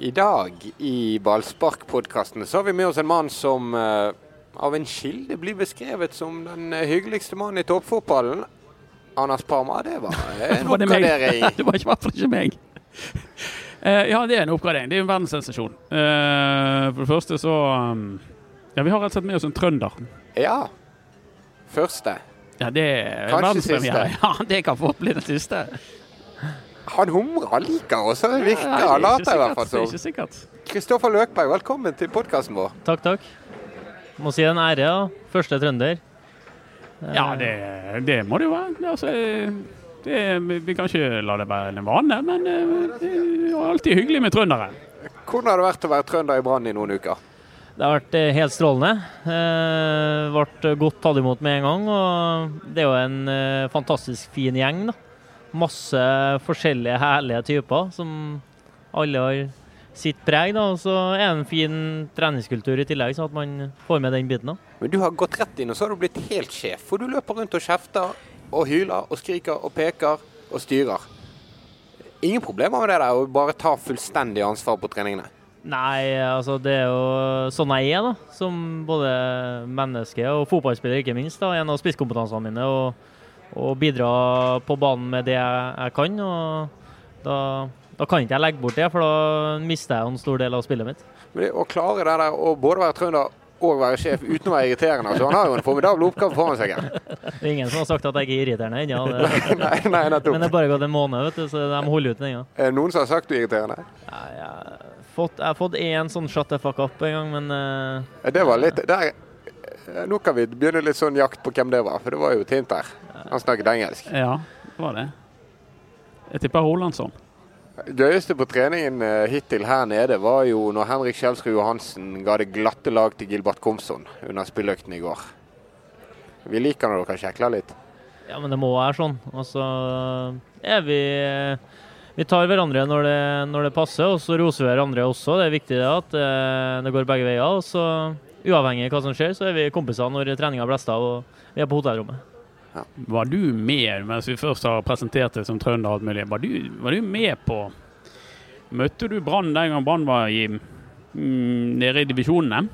I dag i Ballspark-podkasten så har vi med oss en mann som eh, av en kilde blir beskrevet som den eh, hyggeligste mannen i toppfotballen. Anders Parma, det var en Var det meg? oppgradering. Det var i hvert fall ikke meg. Eh, ja, det er en oppgradering. Det er en verdenssensasjon. Eh, for det første så um, Ja, vi har rett og slett med oss en trønder. Ja. Første. Ja, det er Kanskje verdenspremiere. Ja, det kan fort bli den siste. Han humrer, liker oss. Det virker, Ja, han later i hvert fall som. Kristoffer Løkberg, velkommen til podkasten vår. Takk, takk. Må si en ære, ja. Første trønder. Ja, det, det må det jo være. Altså, det, vi kan ikke la det være en vane, men eh, det er alltid hyggelig med trøndere. Hvordan har det vært å være trønder i Brann i noen uker? Det har vært eh, helt strålende. Eh, ble godt tatt imot med en gang. Og det er jo en eh, fantastisk fin gjeng. da. Masse forskjellige herlige typer som alle har sitt preg. da. Og så er det en fin treningskultur i tillegg, så at man får med den biten. da. Men du har gått rett inn, og så har du blitt helt sjef. For du løper rundt og kjefter og hyler og skriker og peker og styrer. Ingen problemer med det der, å bare ta fullstendig ansvar på treningene. Nei, altså det er jo sånn jeg er, da. Som både menneske og fotballspiller, ikke minst. da, En av spisskompetansene mine. Og, og bidra på banen med det jeg, jeg kan. og da, da kan ikke jeg legge bort det, for da mister jeg en stor del av spillet mitt. Men det, å klare det der å både være trønder og være sjef uten å være irriterende, Så han har jo en formidabel oppgave foran seg. Det er ingen som har sagt at jeg ikke er irriterende ennå. nei, nei, nettopp. Men det er bare gått en måned, vet du, så de holder ut ennå. Er det noen som har sagt du er irriterende? Ja, jeg har fått- jeg har fått én sånn shut the fuck up en gang, men uh, Det var litt der, Nå kan vi begynne litt sånn jakt på hvem det var, for det var jo et hint der. Han snakket engelsk. Ja, det var det. Jeg tipper Rolandsson. Gøyeste på treningen eh, hittil her nede var jo når Henrik Kjelsrud Johansen ga det glatte lag til Gilbert Komsson under spilløkten i går. Vi liker når dere kjekler litt. Ja, men det må være sånn. Og så er vi Vi tar hverandre når det, når det passer, og så roser vi hverandre også. Det er viktig det at eh, det går begge veier. Og så uavhengig av hva som skjer, så er vi kompiser når treninga blåser av og vi er på hotellrommet. Var du med, mens vi først har presentert deg som trønder alt mulig, var du, var du med på Møtte du Brann den gang Brann var i, mm, nede i divisjonene?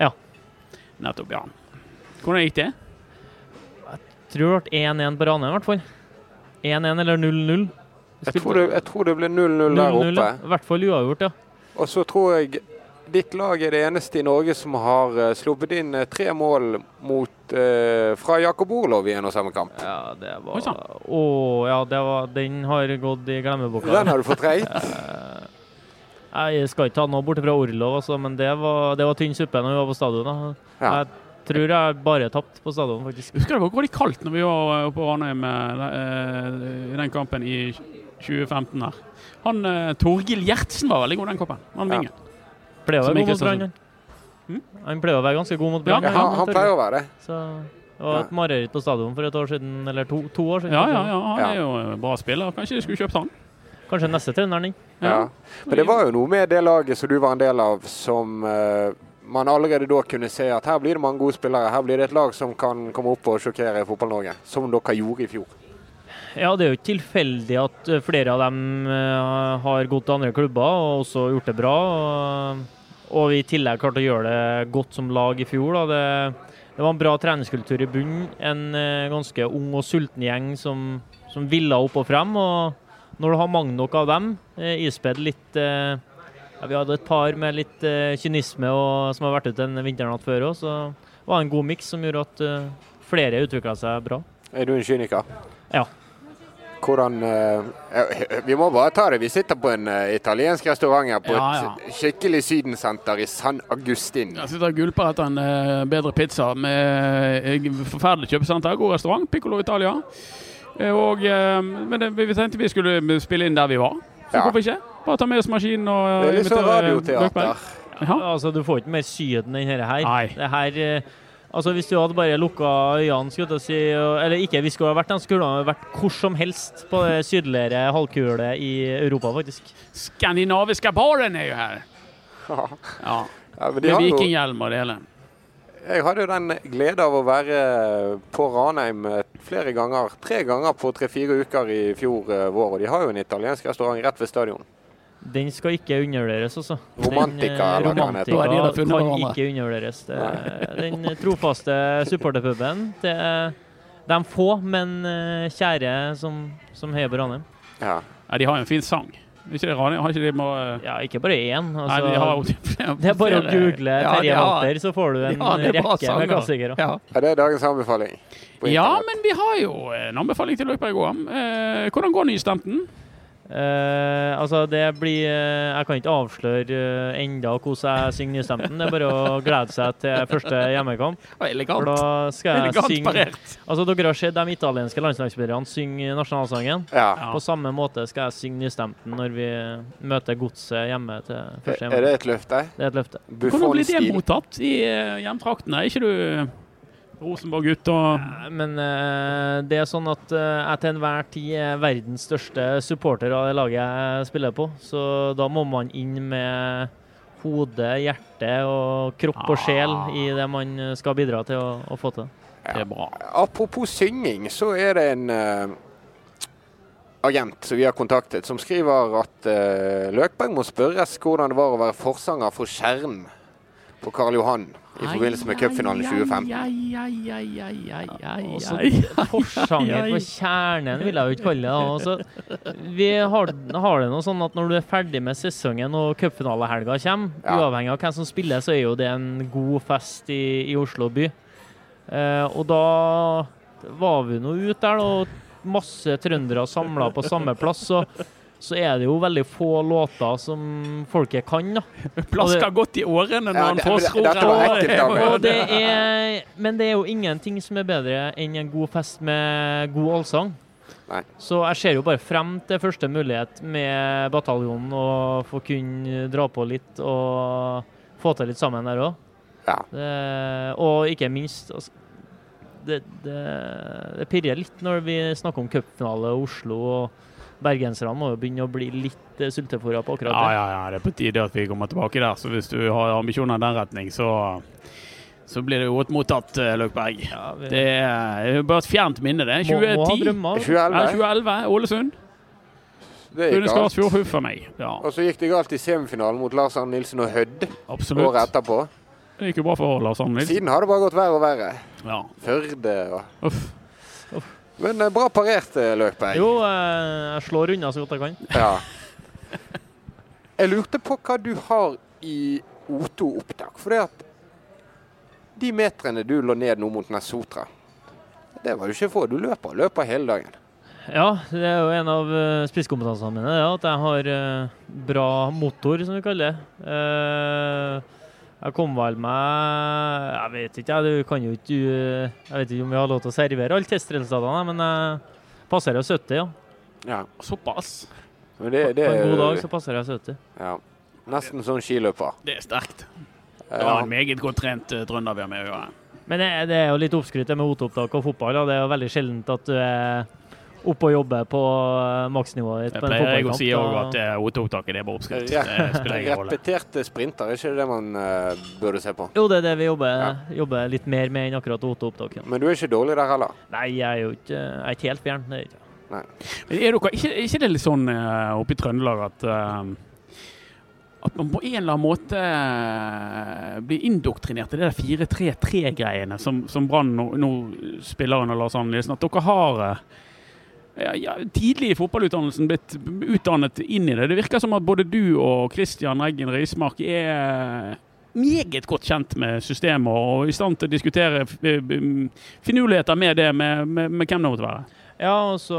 Ja. Nettopp, ja. Hvordan gikk det? Jeg Tror det ble 1-1 på Ranheim, i hvert fall. 1-1 eller 0-0. Jeg det, jeg tror det ble 0-0 der oppe. ja. I hvert fall uavgjort, ja. Og så tror jeg ditt lag er det eneste i Norge som har eh, sluppet inn eh, tre mål mot, eh, fra Jakob Orlov i en og samme kamp. Ja, det var Å oh, ja, det var, den har gått i glemmeboka. Den har du fortrengt. Jeg skal ikke ta noe bort fra Orlov, altså, men det var, det var tynn suppe når vi var på stadion. da. Ja. Jeg tror jeg bare tapte på stadion, faktisk. Husker du det var kaldt når vi var eh, på Ranheim eh, i den kampen i 2015 her. Han eh, Torgil Gjertsen var veldig god den kampen. Han Ja. vingen. Pleier å være god mot sånn- Brann. han. Han pleier å være ganske god mot Ja, Han, han pleier å være det. Det var et mareritt på stadion for et år siden, eller to, to år siden. Ja, ja, ja, han Ja. er jo en bra spiller. Kanskje de skulle kjøpt han? Kanskje neste treneren din. Ja. Men det var jo noe med det laget som du var en del av, som uh, man allerede da kunne se at her blir det mange gode spillere. Her blir det et lag som kan komme opp og sjokkere Fotball-Norge, som dere gjorde i fjor. Ja, det er jo ikke tilfeldig at eh, flere av dem eh, har gått til andre klubber og også gjort det bra. Og, vi i tillegg klarte å gjøre det godt som lag i fjor. Da. Det, det var en bra treningskultur i bunnen. En eh, ganske ung og sulten gjeng som, som ville opp og frem. Og når du har mange nok av dem, ispedd litt ja, Vi hadde et par med litt kynisme og, som har vært ute en vinternatt før òg, så det var en god miks som gjorde at flere utvikla seg bra. Er du en kyniker? Ja. Hvordan eh, eh, Vi må bare ta det. Vi sitter på en eh, italiensk restaurant her på Ja, ja. et skikkelig sydensenter i San Agustin. Jeg sitter og gulper etter en eh, bedre pizza med eh, forferdelig kjøpesenter. God restaurant, Piccolo Italia. Eh, og, eh, men det, vi tenkte vi skulle spille inn der vi var. Så Ja. hvorfor ikke? Bare ta med oss maskinen og eh, Det er litt sånn radioteater. Ja. Altså, Du får ikke mer Syden enn dette her. Nei. Det her eh, altså Hvis du hadde bare lukka øynene, skulle jeg si, eller ikke, vi skulle ha vært den skulle ha vært hvor som helst på det sydligere halvkule i Europa, faktisk. Skandinaviske baren er jo her. Ja. Ja. Ja, men de Med vikinghjelm og det hele. jeg hadde jo den glede av å være på Ranheim eh, flere ganger. Tre ganger på tre-fire uker i fjor eh, vår. Og de har jo en italiensk restaurant rett ved stadion. Den skal ikke undervurderes, altså. Romantika, eh, eller hva den heter. Romantika kan ikke undervurderes. Den trofaste supporterpuben til de få, men eh, kjære som, som heier på Ranheim. Ja. Ja, de har jo en fin sang. Ikke det? Har ikke de bare Ja, ikke bare én. Nei, Altså, de har det er bare å google Terje Walter, så får du en Ja, rekke med klassikere. Ja. Er det dagens anbefaling. på ja, men vi har jo en anbefaling til Løkberg i går. Eh, hvordan går nystemten? Eh, altså, det blir uh, Jeg kan ikke avsløre uh, enda hvordan jeg synger nystemten. Det er bare å glede seg til første hjemmekamp. For Elegant. da skal jeg Elegant synge parert. Altså, Dere har sett de italienske landslagsspillerne synge nasjonalsangen. Ja. Ja. På samme måte skal jeg synge nystemten når vi møter godset hjemme til første Er det et løfte? Det er et løfte. Hvordan blir det mottatt i hjemtraktene? Er ikke du Rosenborg-gutt og Men uh, det er sånn at uh, jeg til enhver tid er verdens største supporter av det laget jeg spiller på. Så da må man inn med hode, hjerte og kropp og sjel i det man skal bidra til å, å få til. Det er bra. Apropos synging, så er det en uh, agent som vi har kontaktet, som skriver at uh, Løkberg må spørres hvordan det var å være forsanger for Skjerm på Karl Johan i forbindelse med cupfinalen i 2015. Ja, Forsanger på kjernen, vil jeg jo ikke kalle det. Altså, vi har, har det noe sånn at når du er ferdig med sesongen og cupfinalehelga kommer, Ja. uavhengig av hvem som spiller, så er jo det en god fest i, i Oslo by. Eh, og da var vi nå ute der, og masse trøndere samla på samme plass. Så, så er det jo veldig få låter som folket kan, da. Plasker godt i årene når Ja, han får skroret. men det er jo ingenting som er bedre enn en god fest med god allsang. Nei. Så jeg ser jo bare frem til første mulighet med bataljonen og få kunne dra på litt og få til litt sammen der òg. Ja. Og ikke minst altså, det, det, det pirrer litt når vi snakker om cupfinale og Oslo. og Bergenserne må jo begynne å bli litt uh, sultefòra på akkurat det. ja, ja, ja, det er på tide at vi kommer tilbake der. Så hvis du har ambisjoner i den retning, så, så blir det godt mottatt, eh, Løkberg. Ja, vi Det er bare et fjernt minne, det. må, må 2010. 2011. 2011, Ålesund. Det gikk galt. Skarsfjord huffa meg. Ja, Og så gikk det galt i semifinalen mot Lars Arne Nilsen og Hødd absolutt. året etterpå. Det gikk jo bra for Lars Arne Nilsen. Siden har det bare gått verre og verre. Ja. Førde og Uff. Men eh, bra parert, eh, Løkberg. Jo, eh, jeg slår unna så godt jeg kan. Ja. Jeg lurte på hva du har i O2-opptak. For det at de metrene du lå ned nå mot Nesotra, det var jo ikke få. Du løper løper hele dagen. Ja, det er jo en av spisskompetansene mine, ja, at jeg har bra motor, som vi kaller det. Eh, jeg kom vel med Jeg vet ikke, jeg. Du kan jo ikke eh, Jeg vet ikke om vi har lov til å servere alle testresultatene, men jeg passerer 70, ja. Ja. Såpass. Men det, På en god dag så passerer jeg 70. ja. Nesten som skiløper. Det er sterkt. Det var en meget godt trent eh, trønder vi har med å gjøre. Men det, det er jo litt oppskrytt med OT-opptak og fotball. Og Det er jo veldig sjeldent at du er oppe og jobbe på eh, maksnivået ditt Jeg pleier jeg å si òg at eh, OT-opptaket er bare oppskrift. Ja. Det. Repeterte sprinter, er ikke det det man uh, burde se på? Jo, det er det vi jobber, Ja. jobber litt mer med enn akkurat OT-opptaket. Men du er ikke dårlig der heller? Nei, jeg er jo ikke, jeg er ikke helt fjern. Det er ikke. Men er dere, ikke, ikke det litt sånn uh, oppe i Trøndelag at uh, at man på en eller annen måte eh, blir indoktrinert i det der 4-3-3-greiene som, som Brann nå, nå spiller under Lars Arne Nilsen. At dere har eh, ja, ja, tidlig i fotballutdannelsen blitt utdannet inn i det. Det virker som at både du og Christian Eggen Rismark er meget godt kjent med systemet og i stand til å diskutere eh, finurligheter med det, med, med, med hvem det måtte være. Ja, og så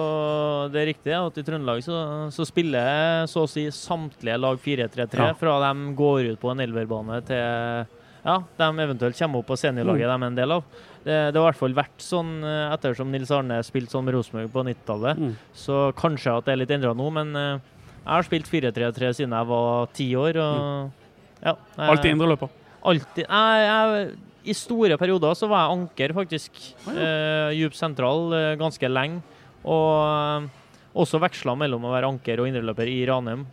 det er riktig at i Trøndelag så, så spiller så å si samtlige lag 4-3-3 Ja. fra de går ut på en elverbane til ja, de eventuelt kommer opp på seniorlaget de er en del av. Det, det har i hvert fall vært sånn eh, ettersom Nils Arne spilte sånn med Rosenborg på 90-tallet. Mm. Så kanskje at det er litt endra nå, men eh, jeg har spilt 4-3-3 siden jeg var ti år. Og, ja, jeg- Alltid indreløper. Alltid. Jeg, jeg, I store perioder så var jeg anker, faktisk. Å, Eh, Djup sentral eh, ganske lenge. Og eh, også veksla mellom å være anker og indreløper i Ranheim.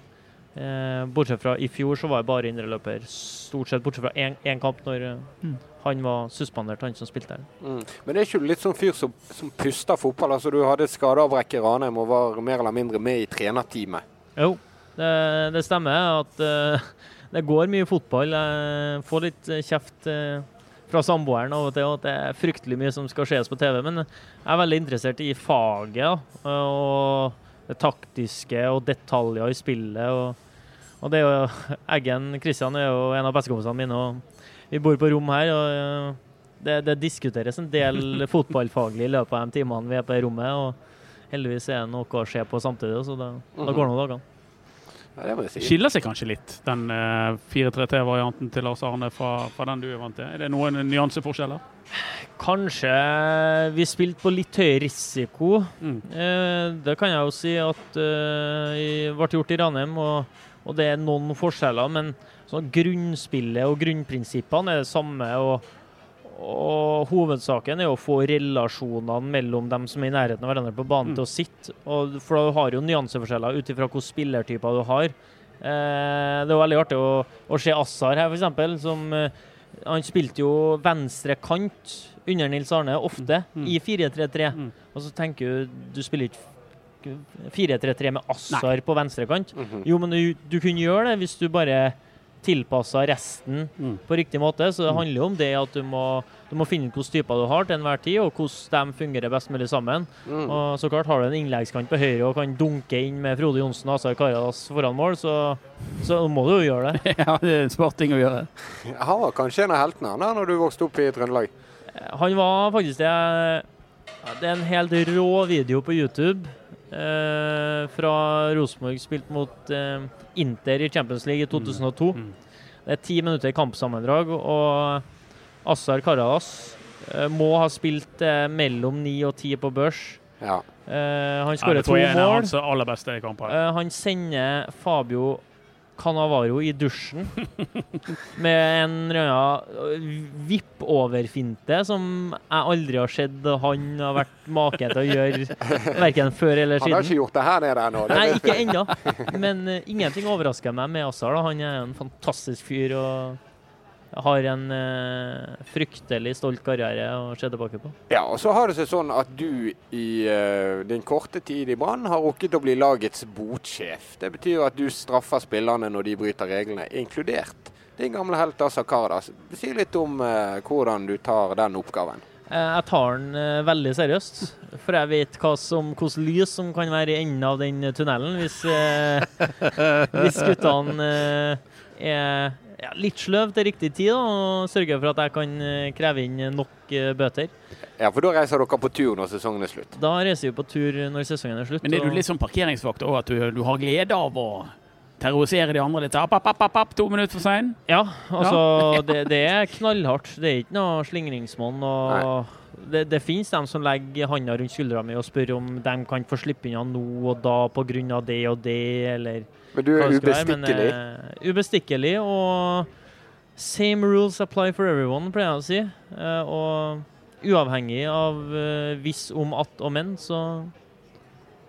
Eh, bortsett fra i fjor så var jeg bare indreløper, stort sett bortsett fra én kamp, når eh, Mm. han var suspendert, han som spilte den. Mm. Men er ikke du litt sånn fyr som, som puster fotball? Altså Du hadde skadeavbrekk i Ranheim og var mer eller mindre med i trenerteamet. Jo, Det, det stemmer at uh, det går mye fotball. Jeg får litt eh, kjeft Uh, fra samboeren av og til at det er fryktelig mye som skal skjes på TV. Men jeg er veldig interessert i faget da, og det taktiske og detaljer i spillet. Og, og det er jo Eggen Kristian er jo en av bestekompisene mine, og vi bor på rom her. og eh, det, det diskuteres en del fotballfaglig i løpet av de timene vi er på det rommet. og Heldigvis er det noe å se på samtidig, så det, da går nå noen dagene. Ja, det må jeg si. Skiller seg kanskje litt, den eh, 4-3-T-varianten til Lars Arne fra, fra den du er vant til? Er det noen nyanseforskjeller? Kanskje vi spilte på litt høy risiko. Mm. Eh, det kan jeg jo si at eh, ble gjort i Ranheim, og, og det er noen forskjeller. Men sånn grunnspillet og grunnprinsippene er det samme. og og Hovedsaken er å få relasjonene mellom dem som er i nærheten av hverandre på banen, Mm. til å sitte. Og, for du har jo nyanseforskjeller ut ifra hvilke spillertyper du har. Eh, det er jo veldig artig å, å se Assar her, f.eks. Som eh, Han spilte jo venstre kant under Nils Arne ofte, Mm. i 4-3-3. Mm. Og så tenker du du spiller ikke 4-3-3 med Assar på venstre kant. Mhm. Jo, men du, du kunne gjøre det hvis du bare tilpassa resten Mm. på riktig måte. Så det Mm. handler jo om det at du må, du må finne ut hvilke typer du har til enhver tid, og hvordan de fungerer best mulig sammen. Mm. Og så klart Har du en innleggskant på høyre og kan dunke inn med Frode Johnsen og Asar Karadas foran mål, så, så må du jo gjøre det. ja, det er en smart ting å gjøre. Han var kanskje en av heltene han da når du vokste opp i Trøndelag? Han var faktisk det. Det er en helt rå video på YouTube eh, fra Rosenborg spilt mot eh, Inter i Champions League i 2002. Mm. Det er ti minutter i kampsammendrag, og Assar Karadas eh, må ha spilt eh, mellom ni og ti på børs. Ja. Eh, han skårer ja, to mål. Eh, han sender Fabio Canavaro i dusjen med en eller annen vipp-over-finte som jeg aldri har sett han har vært make til å gjøre, verken før eller siden. Han har ikke gjort det her nede ennå. Nei, ikke ennå. Men uh, ingenting overrasker meg med Assar. Han er en fantastisk fyr og har en eh, fryktelig stolt karriere å se tilbake på. Ja, og så har det seg sånn at du i eh, din korte tid i Brann har rukket å bli lagets botsjef. Det betyr jo at du straffer spillerne når de bryter reglene, inkludert din gamle helt Asa Karadas. Si litt om eh, hvordan du tar den oppgaven. Eh, Jeg tar den eh, veldig seriøst, for jeg vet hva som, hvordan lys som kan være i enden av den tunnelen hvis, eh, hvis guttene eh, er ja, litt sløv til riktig tid og sørger for at jeg kan eh, kreve inn nok eh, bøter. Ja, for da reiser dere på tur når sesongen er slutt. Da reiser vi på tur når sesongen er slutt. Men er du litt sånn parkeringsvakt òg, at du, du har glede av å terrorisere de andre litt? App, app, app, app, app, to minutter for sein? Ja, altså det, det er knallhardt. Det er ikke noe slingringsmonn. og Det, det finnes dem som legger handa rundt skuldra mi og spør om de kan få slippe unna nå og da pga. det og det, eller Men du er ubestikkelig. eh, ubestikkelig, og same rules apply for everyone, pleier jeg å si. Uh, og uavhengig av uh, hvis, om, at og men, så,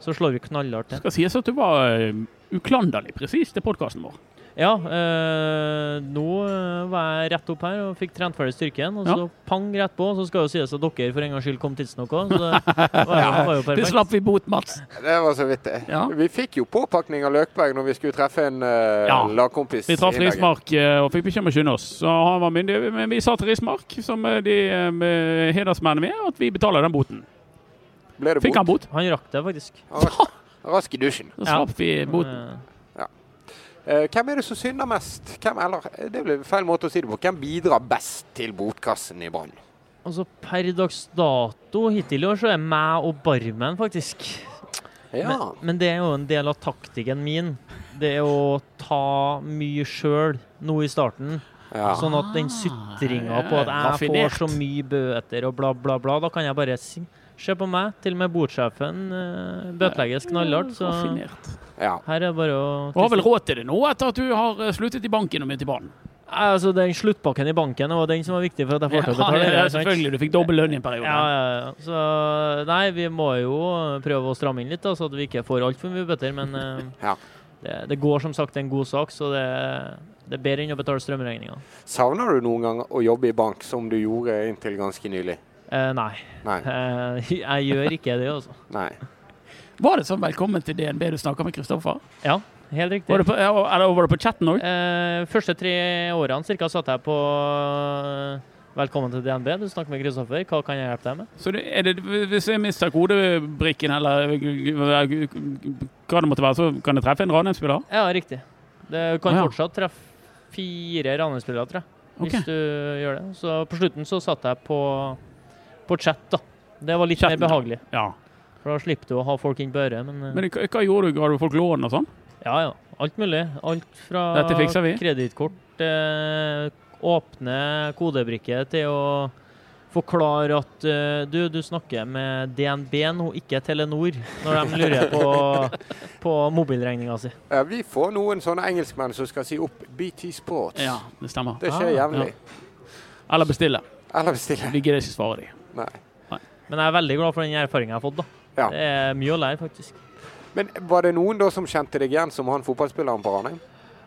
så slår vi knallhardt til. Skal sies at du var eh, uklanderlig presis til podkasten vår. Ja, øh, nå eh, var jeg rett opp her og fikk trent ferdig styrken, og Ja. så pang rett på. Så skal jo sies at dere for en gangs skyld kom tidsnok òg, så det var jo, var jo Det slapp vi bot, Mats. Det var så vidt det. Ja. Vi fikk jo påpakning av Løkberg når vi skulle treffe en øh, Ja. lagkompis. Vi traff. Rismark og fikk beskjed om å skynde oss. Så han var myndig, men vi sa til Rismark, som de hedersmennene vi er, at vi betaler den boten. Ble det Fikk han bot? bot? Han rakk det, faktisk. Rask, Rask i dusjen. Så Ja. slapp vi boten. Eh, hvem er det som synder mest? Hvem, eller, eh, det blir feil måte å si det på. Hvem bidrar best til botkassen i Brann? Altså, per dags dato hittil i år så er meg og Barmen, faktisk. Ja. Men, men det er jo en del av taktikken min. Det er å ta mye sjøl nå i starten. ja. Sånn at den sutringa på at jeg Raffinert. får så mye bøter og bla, bla, bla, da kan jeg bare si Se på meg. Til og med bordsjefen uh, bøtelegges knallhardt. Så ja. her er det bare å Du har vel råd til det nå, etter at du har eh, sluttet i banken og begynt i banen? Altså, Den sluttpakken i banken det var den som var viktig for at jeg får til å betale. ja, selvfølgelig. Du fikk dobbel lønn i en periode. Ja, ja, ja. Så nei, vi må jo prøve å stramme inn litt, da, så at vi ikke får altfor mye bøter. Men eh, Ja. det, det går som sagt en god sak, så det, det er bedre enn å betale strømregninga. Savner du noen gang å jobbe i bank, som du gjorde inntil ganske nylig? Eh, nei, Nei. Uh, jeg gjør ikke det, altså. Nei. Var det sånn velkommen til DNB du snakka med Kristoffer? Ja, helt riktig. Var det på, eller var det på chatten òg? Uh, første tre årene cirka satt jeg på eh, Velkommen til DNB, du snakker med Kristoffer. Hva kan jeg hjelpe deg med? Så det, er det, hvis jeg mister kodebrikken, eller hva det måtte være, så kan det treffe en Ranheim-spiller? Ja, riktig. Det kan Ah, ja. fortsatt treffe fire Ranheim-spillere, tror jeg. Okay. Hvis du gjør det. Så på slutten så satt jeg på, på chat, da. Det var litt Chatten, mer behagelig. Ja. For da slipper du å ha folk inn på øret. Men, eh, Men hva, hva gjorde du? Ga du folk lån og sånn? ja, ja. Alt mulig. Alt fra kredittkort, eh, åpne kodebrikke til å forklare at uh, du, du snakker med DNB nå, ikke Telenor, når de lurer på, på mobilregninga si. Ja, vi får noen sånne engelskmenn som skal si opp BT Sports. Ja, det stemmer. Det skjer Ah, jevnlig. Eller bestille. Eller bestille. Vi gidder ikke svare de. Nei. Men jeg er veldig glad for den erfaringa jeg har fått. da. Ja. Det er mye å lære, faktisk. Men var det noen da som kjente deg igjen som han fotballspilleren på Ranheim?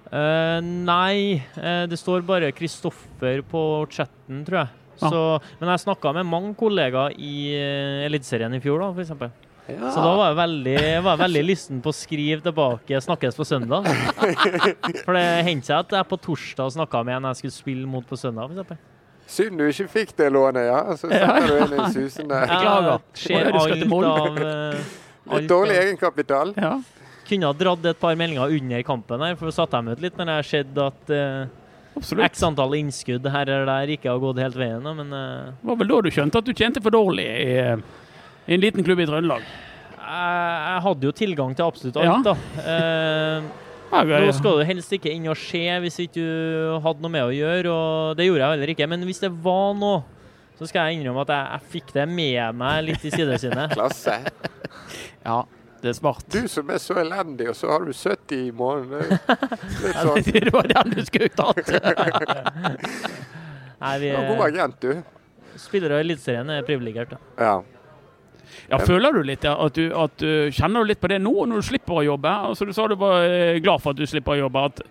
Uh, nei, uh, det står bare Kristoffer på chatten, tror jeg. Ah. Så, men jeg snakka med mange kollegaer i uh, Eliteserien i fjor, da, f.eks. Ja. Så da var jeg veldig, var jeg veldig lysten på å skrive tilbake 'snakkes på søndag'. For det hendte seg at jeg på torsdag snakka med en jeg skulle spille mot på søndag. For eksempel. Synd du ikke fikk det lånet, ja. Så setter du inn en susende Beklager. ja ser Du alt av eh, Litt alt dårlig egenkapital. Ja. Kunne ha dratt et par meldinger under kampen her, for satte dem ut litt når jeg har sett at uh, x antall innskudd her eller der ikke har gått helt veien. da, Men eh, Det var vel da du skjønte at du tjente for dårlig i, i en liten klubb i Trøndelag? jeg, jeg hadde jo tilgang til absolutt Ja. alt, da. Eh, Ja, Nå skal du helst ikke inn og se hvis ikke du hadde noe med å gjøre, og det gjorde jeg heller ikke. Men hvis det var noe, så skal jeg innrømme at jeg, jeg fikk det med meg litt i sidesynet. Klasse. ja, det er smart. Du som er så elendig, og så har du 70 i måneden. Det er Litt sånn. det var den du skulle tatt. Nei, vi Ja, god agent, du. spillere i Eliteserien er privilegert. da. Ja. Ja, føler du litt ja, at, du, at du kjenner du litt på det nå når du slipper å jobbe? Altså, du sa du var eh, glad for at du slipper å jobbe. At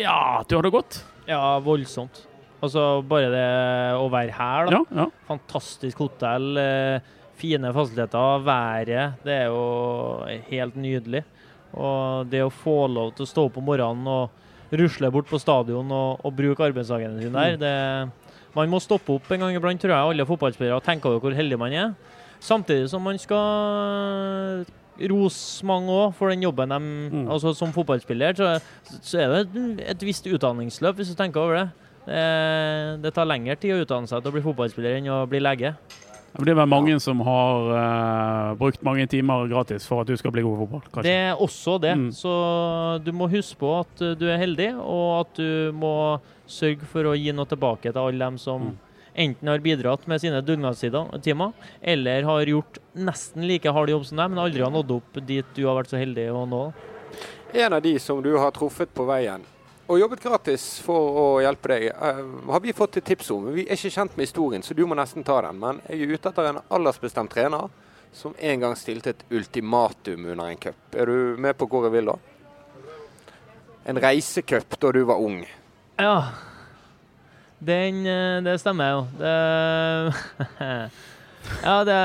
ja, at du har det godt? Ja, voldsomt. Altså bare det å være her, da. Ja, ja. Fantastisk hotell. eh, Fine fasiliteter. Været. Det er jo helt nydelig. Og det å få lov til å stå opp om morgenen og rusle bort på stadion og, og bruke arbeidsdagene sine der, det, man må stoppe opp en gang iblant, tror jeg, alle fotballspillere, og tenke over hvor heldig man er. Samtidig som man skal rose mange òg for den jobben de Mm. Altså som fotballspiller, så, så er det et, visst utdanningsløp, hvis du tenker over det. det. Det tar lengre tid å utdanne seg til å bli fotballspiller enn å bli lege. Det er vel mange som har uh, brukt mange timer gratis for at du skal bli god i fotball. kanskje? Det er også det. Mm. Så du må huske på at du er heldig, og at du må sørge for å gi noe tilbake til alle dem som Mm. Enten har bidratt med sine dugnadstimer, eller har gjort nesten like hard jobb som deg, men aldri har nådd opp dit du har vært så heldig å nå. En av de som du har truffet på veien og jobbet gratis for å hjelpe deg, uh, har vi fått et tips om. Vi er ikke kjent med historien, så du må nesten ta den. Men jeg er ute etter en aldersbestemt trener som en gang stilte et ultimatum under en cup. Er du med på hvor jeg vil da? En reisecup da du var ung. Ja. Den, eh, det stemmer jo. Det Ja, det,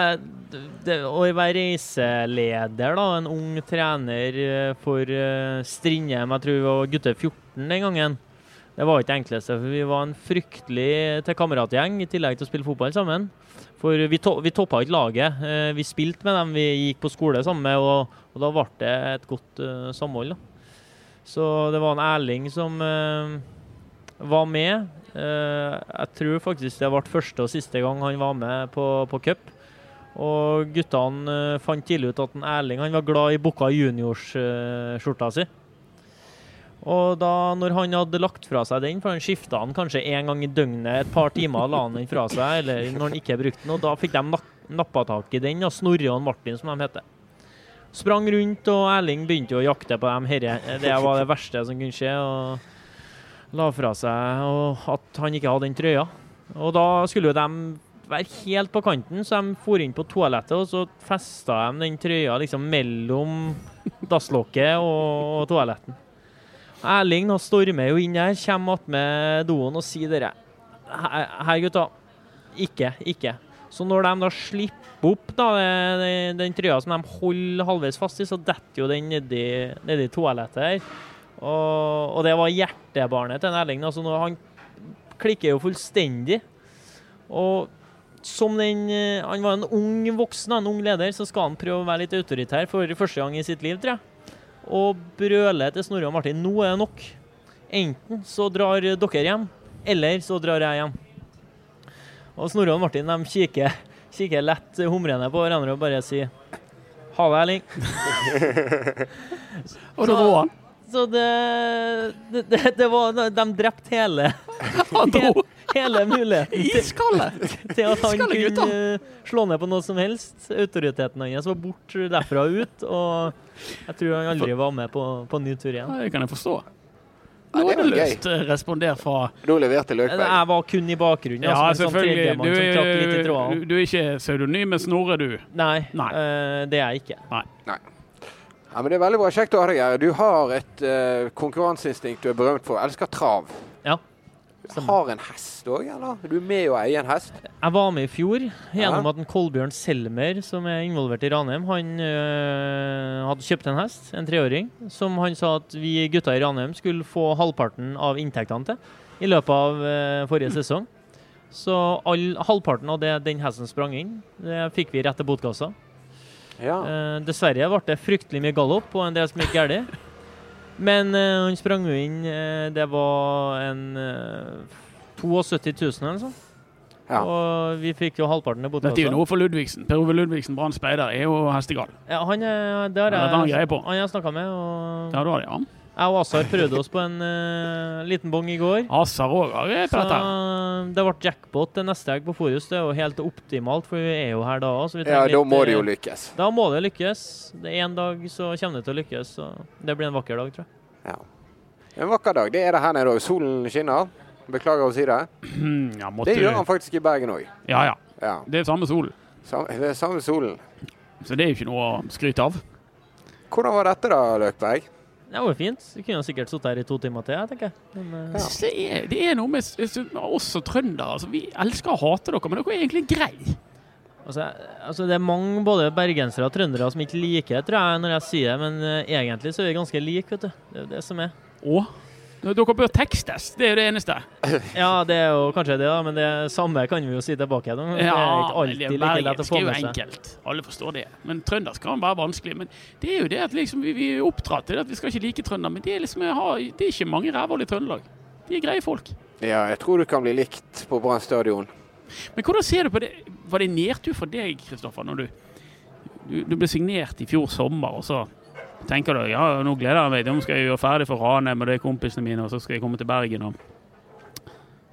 det Å være reiseleder, da, en ung trener eh, for eh, Strindheim, jeg tror vi var gutter 14 den gangen, det var ikke det enkleste. For vi var en fryktelig til kameratgjeng, i tillegg til å spille fotball sammen. For vi, to, vi toppa ikke laget. Vi spilte med dem vi gikk på skole sammen med, og, og da ble det et godt uh, samhold. da. Så det var en Erling som eh, var med. Eh, jeg tror faktisk det ble første og siste gang han var med på, på cup. Og guttene eh, fant tidlig ut at en Erling han var glad i Bukka Juniors-skjorta si. Og da når han hadde lagt fra seg den, for han skifta den kanskje en gang i døgnet, et par timer la han den fra seg, eller når han ikke brukte den, og da fikk de nappa tak i den, og Snorre og Martin, som de heter. Sprang rundt, og Erling begynte å jakte på dem. Herre, det var det verste som kunne skje. og La fra seg og at han ikke hadde den trøya. Og da skulle jo de være helt på kanten, så de for inn på toalettet, og så festa de den trøya liksom mellom dasslokket og, toaletten. Erling nå stormer jo inn der, kommer attmed doen og sier dere Her, gutta. Ikke, ikke. Så når de da slipper opp da, det- den trøya som de holder halvveis fast i, så detter jo den nedi, nedi toalettet her. Og, og det var hjertebarnet til Erling. Altså han klikker jo fullstendig. Og som den eh, Han var en ung voksen, en ung leder, så skal han prøve å være litt autoritær for første gang i sitt liv, tror jeg. Og brøle til Snorre og Martin nå er det nok. Enten så drar dere hjem, eller så drar jeg hjem. Og Snorre og Martin de kikker, kikker lett humrende på hverandre og bare sier ha det, Erling. Og han. Så det, det, det, det var De drepte hele, Han hele muligheten til, til at han det, kunne eh, slå ned på noe som helst. Autoriteten hans var bort derfra og ut, og jeg tror han aldri var med på, på ny tur igjen. Det kan jeg forstå. Ja, det var Nådeløst eh, responder fra Nå leverte Løkberg. Jeg var kun i bakgrunnen. Ja, altså, sånn selvfølgelig. Du, er- du, du er ikke pseudonymet Snorre, du. Nei, Nei. Uh, det er jeg ikke. Ja, men Det er veldig bra. Kjekt å ha deg her. Du har et uh, konkurranseinstinkt du er berømt for. Elsker trav. Ja, Du stemmer. har en hest òg, eller? Du er med å eie en hest? Jeg var med i fjor gjennom Ja. at en Kolbjørn Selmer, som er involvert i Ranheim, han øh, hadde kjøpt en hest, en treåring, som han sa at vi gutta i Ranheim skulle få halvparten av inntektene til i løpet av øh, forrige sesong. Så all, halvparten av det den hesten sprang inn, det fikk vi rett til botkassa. Ja. Uh, dessverre ble det fryktelig mye galopp og en del som gikk galt. Men uh, han sprang jo inn uh, Det var en eh, 72 000 eller noe sånt. Ja. Og vi fikk jo halvparten av Dette er jo noe for Ludvigsen. Per Ove Ludvigsen, Brann speider, er jo hestegal. Ja, han er, det har Ja, han jeg, han jeg snakka med. Og Ja, du har det, ja. Jeg og Azar prøvde oss på en uh, liten bong i går. Asar òg har Så dette. det ble jackpot til neste helg på Forus. Det er jo helt optimalt, for vi er jo her da òg. ja, da må det jo lykkes. Da må det lykkes. Det er En dag så kommer det til å lykkes. Så det blir en vakker dag, tror jeg. Ja. En vakker dag. Det er det her nede òg. Solen skinner. Beklager å si det. Ja, måtte Det gjør han faktisk i Bergen òg. Ja, ja. Ja. Det er samme sol. Sam- Det er samme solen. Så det er jo ikke noe å skryte av. Hvordan var dette da, Løkberg? Det var fint. Vi kunne sikkert sittet her i to timer til, jeg tenker. Men, ja. Det, er, det er noe med oss og trøndere. Altså, vi elsker å hate dere, men dere er egentlig grei. altså, altså, det er mange både bergensere og trøndere som ikke liker det, tror jeg, når jeg sier det, men uh, egentlig så er vi ganske like, vet du. Det er jo det som er. Og dere bør tekstes. Det er jo det eneste. Ja, det er jo kanskje det, da, men det samme kan vi jo si tilbake. Da. Det er ikke alltid like lett å få bergensk er jo enkelt. Alle forstår det. Men trøndersk kan være vanskelig. Men det er jo det at liksom, vi, vi er oppdratt til at vi skal ikke like trønder. Men det er, liksom, har, det er ikke mange rævhold i Trøndelag. De er greie folk. Ja, jeg tror du kan bli likt på Brann stadion. Men hvordan ser du på det? Var det nedtur for deg, Kristoffer, når du, du, du ble signert i fjor sommer, og så tenker du ja, nå gleder jeg meg, nå skal jeg gjøre ferdig for Ranheim og de kompisene mine, og så skal jeg komme til Bergen og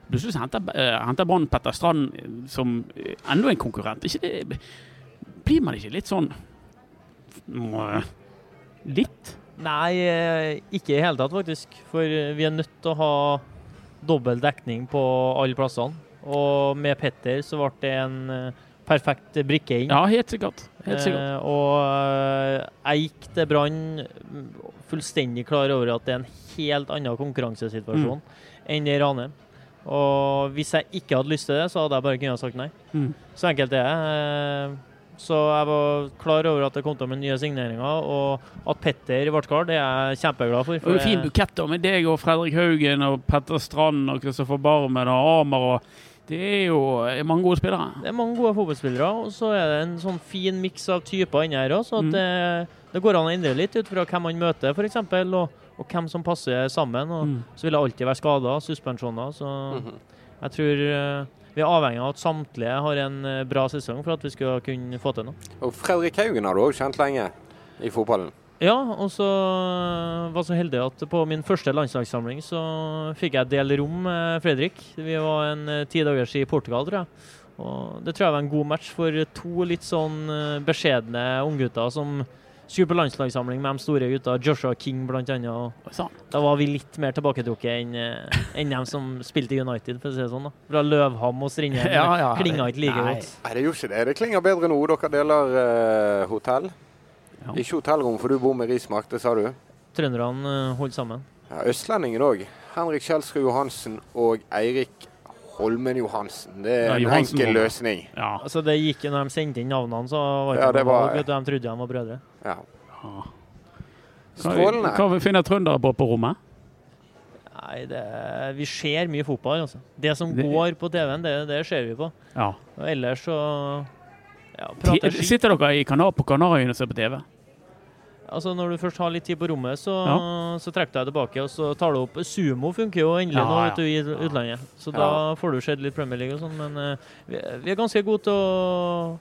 Plutselig henter, eh, henter Brann Petter Strand eh, som eh, enda en konkurrent. Det, blir man ikke litt sånn Litt? Nei, ikke i hele tatt, faktisk. For vi er nødt til å ha dobbel dekning på alle plassene. Og med Petter så ble det en perfekt brikke inn. Ja, helt sikkert. Helt sikkert. Eh, og eh, jeg gikk til Brann fullstendig klar over at det er en helt annen konkurransesituasjon Mm. enn i Ranheim. Og hvis jeg ikke hadde lyst til det, så hadde jeg bare kunnet sagt nei. Mm. Så enkelt er det. Eh, Så jeg var klar over at det kom til med nye signeringer, og at Petter ble klar, det er jeg kjempeglad for. Det var fin bukett med deg og Fredrik Haugen og Petter Strand og Kristoffer Barmen og Amar. og Det er jo eh, mange gode spillere. Det er mange gode fotballspillere, og så er det en sånn fin miks av typer inni her òg. Så at Mm. det, det går an å endre litt ut fra hvem man møter, f.eks., og, og hvem som passer sammen. Og Mm. så vil det alltid være skader, suspensjoner. Så Mhm. jeg tror eh, vi er avhengig av at samtlige har en eh, bra sesong for at vi skal kunne få til noe. Og Fredrik Haugen har du òg kjent lenge i fotballen. Ja, og så var jeg så heldig at på min første landslagssamling så fikk jeg dele rom med Fredrik. Vi var en eh, ti dagers i Portugal, tror jeg. Og det tror jeg var en god match for to litt sånn eh, beskjedne unggutter som skulle på landslagssamling med de store gutta. Joshua King sann. Da var vi litt mer tilbaketrukket enn en dem som spilte i United, for å si det sånn. da. Fra Løvham og Strindheim. Ja, ja. Klinga ikke like godt. Nei, det gjorde ikke det. Det klinger bedre nå. Dere deler uh, hotell. Ja. Ikke hotellrom, for du bor med Rismark, det sa du. Trønderne holder holdt sammen. Ja, Østlendingen òg. Henrik Kjelsrud Johansen og Eirik Holmen Johansen. Det er Ja, en Johansen enkel løsning. Ja. Altså, det gikk jo når de sendte inn navnene, så var Ja, det var- valg. De trodde de var brødre. Ja. Strålende. Hva, hva finner trøndere på på rommet? Nei, det, vi ser mye fotball, altså. Det som Det- går på TV-en, det, det ser vi på. Ja. Og ellers så ja, prater Ti- Sitter dere i kana på Kanariøyene og ser på TV? Altså, når du først har litt tid på rommet, så, så trekker du deg tilbake, og så tar du opp Sumo funker jo endelig Ja, nå ja. vet du, i utlandet. Så Ja. da får du sett litt Premier League og sånn, men uh, vi, vi er ganske gode til å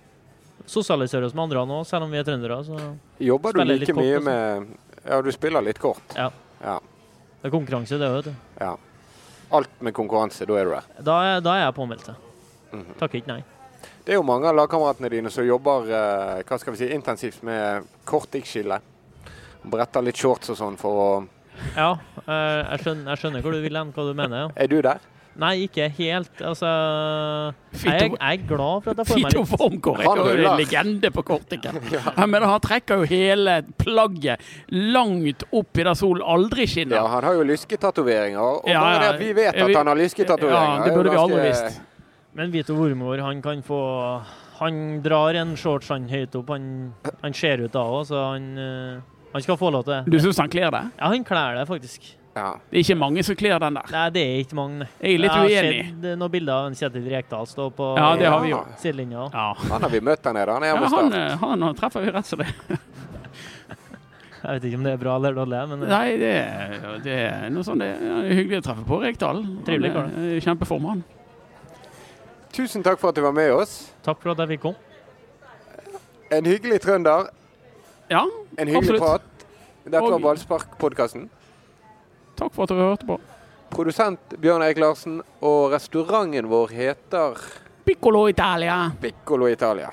sosialisere oss med andre nå, selv om vi er trøndere. Så Jobber du like kort mye med Ja, du spiller litt kort. Ja. ja. det er konkurranse, det òg, vet du. ja. Alt med konkurranse, da er du der. Da er, da er jeg påmeldt. ja. -hmm. Takker ikke nei. Det er jo mange av lagkameratene dine som jobber eh, hva skal vi si, intensivt med korttidsskille. Bretter litt shorts og sånn for å Ja, eh, jeg skjønner, jeg skjønner hvor du vil hen, hva du mener. ja. Er du der? Nei, ikke helt. Altså Jeg, jeg er glad for at jeg får meg Fito litt Wormgård er Han jo en ruller. legende på korttikken. Jeg mener, han trekker jo hele plagget langt opp i der solen aldri skinner. Ja, han har jo lysketatoveringer. Og Ja, bare det ja. at vi vet at vi- han har lysketatoveringer Ja, det er jo burde vi aldri ganske- visst. Men Vito Vormor, han kan få Han drar en shorts han høyt opp. Han, han ser ut da òg, så han, eh, han skal få lov til det. Du syns han kler det? Ja, han kler det faktisk. Ja. Det er ikke mange som kler den der. Nei, det er ikke mange. Jeg er litt Jeg har uenig. sett noen bilder av en Kjetil Rekdal stå på Ja, det har vi jo. sidelinja. Ja. Han har vi møtt der nede. Han er Ja, han, eh, han treffer vi rett som det. Jeg vet ikke om det er bra eller dårlig, men eh, Nei, det, er- det er noe sånn det er hyggelig å treffe på Rekdal. Trivelig kar. Han er i Kjempeform, han. Tusen takk for at du var med oss. takk for at jeg fikk komme. En hyggelig trønder. Ja, En hyggelig Absolutt. prat. Dette var Ballspark-podkasten. takk for at dere hørte på. Produsent Bjørn Eik Larsen, og restauranten vår heter Piccolo Italia. Piccolo Italia.